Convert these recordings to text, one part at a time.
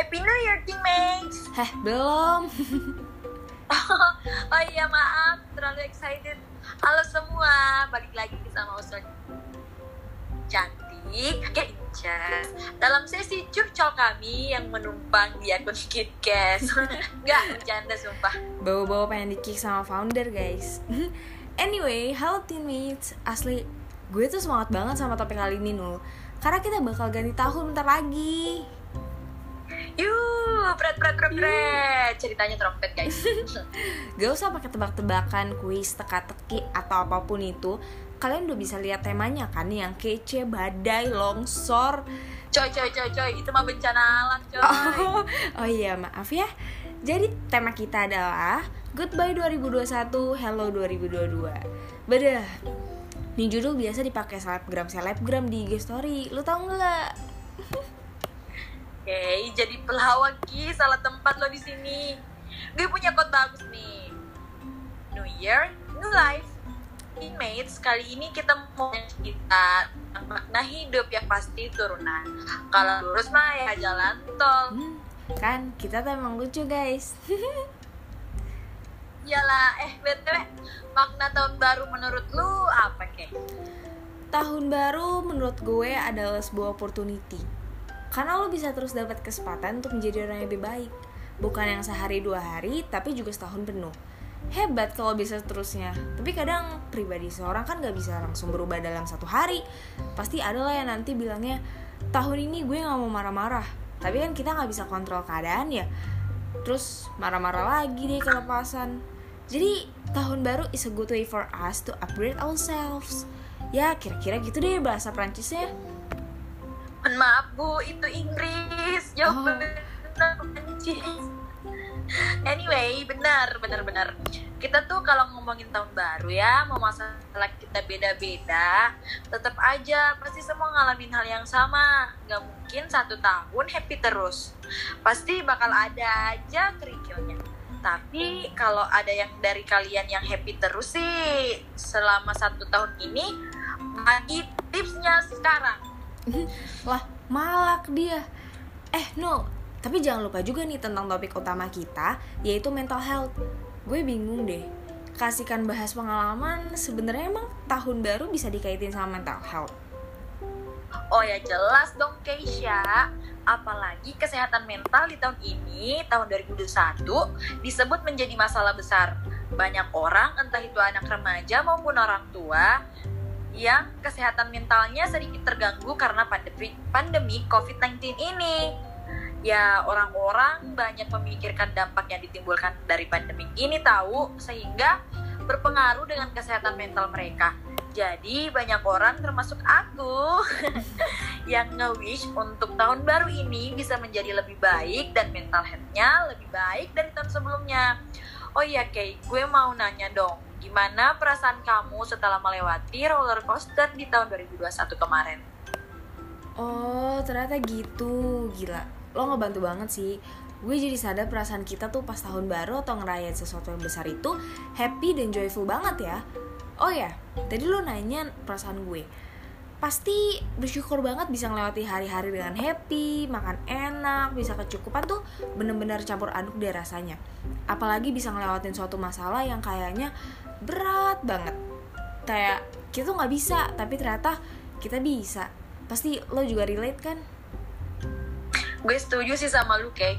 Happy New Year, teammates! Heh, belum. oh iya, maaf. Terlalu excited. Halo semua, balik lagi sama Usul Cantik, Kencas. Dalam sesi curcol kami yang menumpang di akun KitKes. Nggak, bercanda sumpah. Bawa-bawa pengen di-kick sama founder, guys. anyway, halo teammates. Asli, gue tuh semangat banget sama topik kali ini, Nul. Karena kita bakal ganti tahun bentar lagi. Yuh, pret pret pret pret. Ceritanya trompet guys. Gak usah pakai tebak-tebakan, kuis, teka-teki atau apa pun itu. Kalian udah bisa lihat temanya kan yang kece, badai, longsor. Coy coy coy coy, itu mah bencana alam coy. Oh, oh iya, maaf ya. Jadi tema kita adalah Goodbye 2021, Hello 2022. Bedah. Ini judul biasa dipakai selebgram selebgram di IG story. Lu tau nggak? Oke, jadi pelawak Ki, salah tempat lo di sini. Gue punya quote bagus nih. New Year, New Life. Teammates, kali ini kita mau kita makna hidup yang pasti turunan. Kalau lurus mah ya jalan tol. Hmm, kan kita tuh emang lucu guys. Yalah, eh btw, makna tahun baru menurut lu apa kek? Tahun baru menurut gue adalah sebuah opportunity. Karena lo bisa terus dapat kesempatan untuk menjadi orang yang lebih baik. Bukan yang sehari dua hari, tapi juga setahun penuh. Hebat kalau bisa seterusnya. Tapi kadang pribadi seorang kan gak bisa langsung berubah dalam satu hari. Pasti ada lah yang nanti bilangnya, tahun ini gue gak mau marah-marah. Tapi kan kita gak bisa kontrol keadaan ya. Terus marah-marah lagi deh kelepasan. Jadi tahun baru is a good way for us to upgrade ourselves. Ya kira-kira gitu deh bahasa Prancisnya. Mohon maaf bu, itu Inggris. Jawab Oh. benar. Anyway, benar, benar, benar. Kita tuh kalau ngomongin tahun baru ya, mau masalah kita beda-beda, tetap aja pasti semua ngalamin hal yang sama. Gak mungkin satu tahun happy terus. Pasti bakal ada aja kerikilnya. Tapi kalau ada yang dari kalian yang happy terus sih selama satu tahun ini, bagi tipsnya sekarang. Lah, malak dia. Eh, no. Tapi jangan lupa juga nih tentang topik utama kita, yaitu mental health. Gue bingung deh. Kasihkan bahas pengalaman, sebenarnya emang tahun baru bisa dikaitin sama mental health. Oh ya jelas dong Keisha Apalagi kesehatan mental di tahun ini, tahun 2021 Disebut menjadi masalah besar Banyak orang, entah itu anak remaja maupun orang tua Yang kesehatan mentalnya sedikit terganggu karena pandemi, pandemi COVID-19 ini. Ya orang-orang banyak memikirkan dampak yang ditimbulkan dari pandemi ini tahu Sehingga berpengaruh dengan kesehatan mental mereka. Jadi banyak orang termasuk aku yang nge-wish untuk tahun baru ini bisa menjadi lebih baik dan mental health-nya lebih baik dari tahun sebelumnya. Oh iya Kay, gue mau nanya dong, gimana perasaan kamu setelah melewati roller coaster di tahun 2021 kemarin? Oh, ternyata gitu. Gila. Lo ngebantu banget sih. Gue jadi sadar perasaan kita tuh pas tahun baru atau ngerayain sesuatu yang besar itu happy dan joyful banget ya. Oh ya, tadi lo nanya perasaan gue. Pasti bersyukur banget bisa ngelewati hari-hari dengan happy, makan enak, bisa kecukupan tuh bener-bener campur aduk deh rasanya. Apalagi bisa ngelewatin suatu masalah yang kayaknya berat banget. Kayak kita tuh nggak bisa, tapi ternyata kita bisa. Pasti lo juga relate kan? Gue setuju sih sama lu Kay.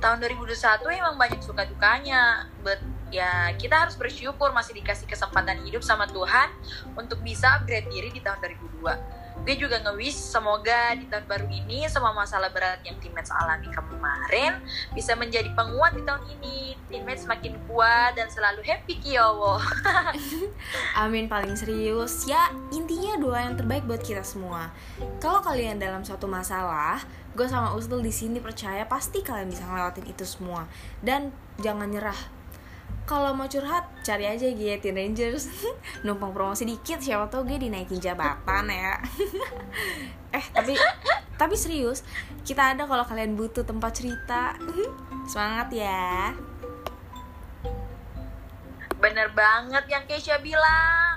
Tahun 2021 emang banyak suka dukanya, but ya kita harus bersyukur masih dikasih kesempatan hidup sama Tuhan untuk bisa upgrade diri di tahun 2002. Gue juga nge-wish semoga di tahun baru ini semua masalah berat yang teammates alami kemarin bisa menjadi penguat di tahun ini. Teammates makin kuat dan selalu happy Kiowo. Amin paling serius ya intinya doa yang terbaik buat kita semua. Kalau kalian dalam suatu masalah, gue sama Ustul di sini percaya pasti kalian bisa ngelewatin itu semua dan jangan nyerah. Kalau mau curhat, cari aja Gia Teen Rangers. Numpang promosi dikit, siapa tau gue dinaikin jabatan ya. Eh, tapi tapi serius Kita ada kalau kalian butuh tempat cerita. Semangat ya. Bener banget yang Keisha bilang.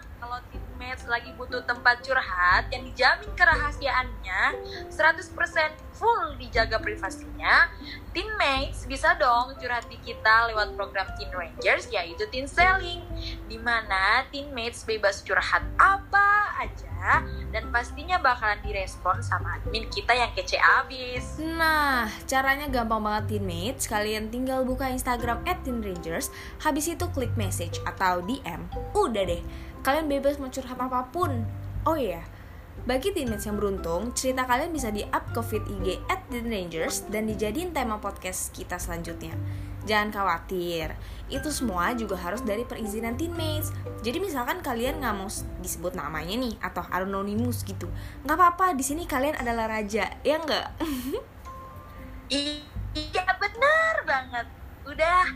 Teammates lagi butuh tempat curhat yang dijamin kerahasiaannya 100% full dijaga privasinya, Mates bisa dong curhat di kita lewat program Teen Rangers yaitu Teen Selling di mana Mates bebas curhat apa aja dan pastinya bakalan direspon sama admin kita yang kece abis. Nah, caranya gampang banget Mates. Kalian tinggal buka Instagram at Teen Rangers, habis itu klik message atau DM. Udah deh, kalian bebas mau curhat apa pun. Oh iya, bagi teammates yang beruntung, cerita kalian bisa di-up ke feed IG at The Rangers dan dijadiin tema podcast kita selanjutnya. Jangan khawatir, itu semua juga harus dari perizinan teammates. Jadi misalkan kalian nggak mau disebut namanya nih atau anonymous gitu, nggak apa-apa. Di sini kalian adalah raja, ya nggak? iya benar banget. Udah,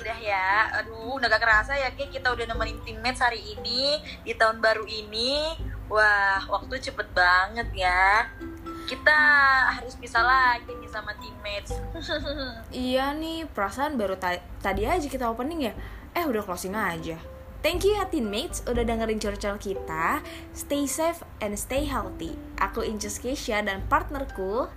udah ya. Aduh, udah gak kerasa ya, kayak kita udah nemenin teammates hari ini di tahun baru ini Wah, waktu cepet banget ya. Kita harus bisa lagi nih sama teammates. iya nih, perasaan baru ta tadi aja kita opening ya. Eh, udah closing aja. Thank you ya teammates udah dengerin curcol kita. Stay safe and stay healthy. Aku Inces Keisha dan partnerku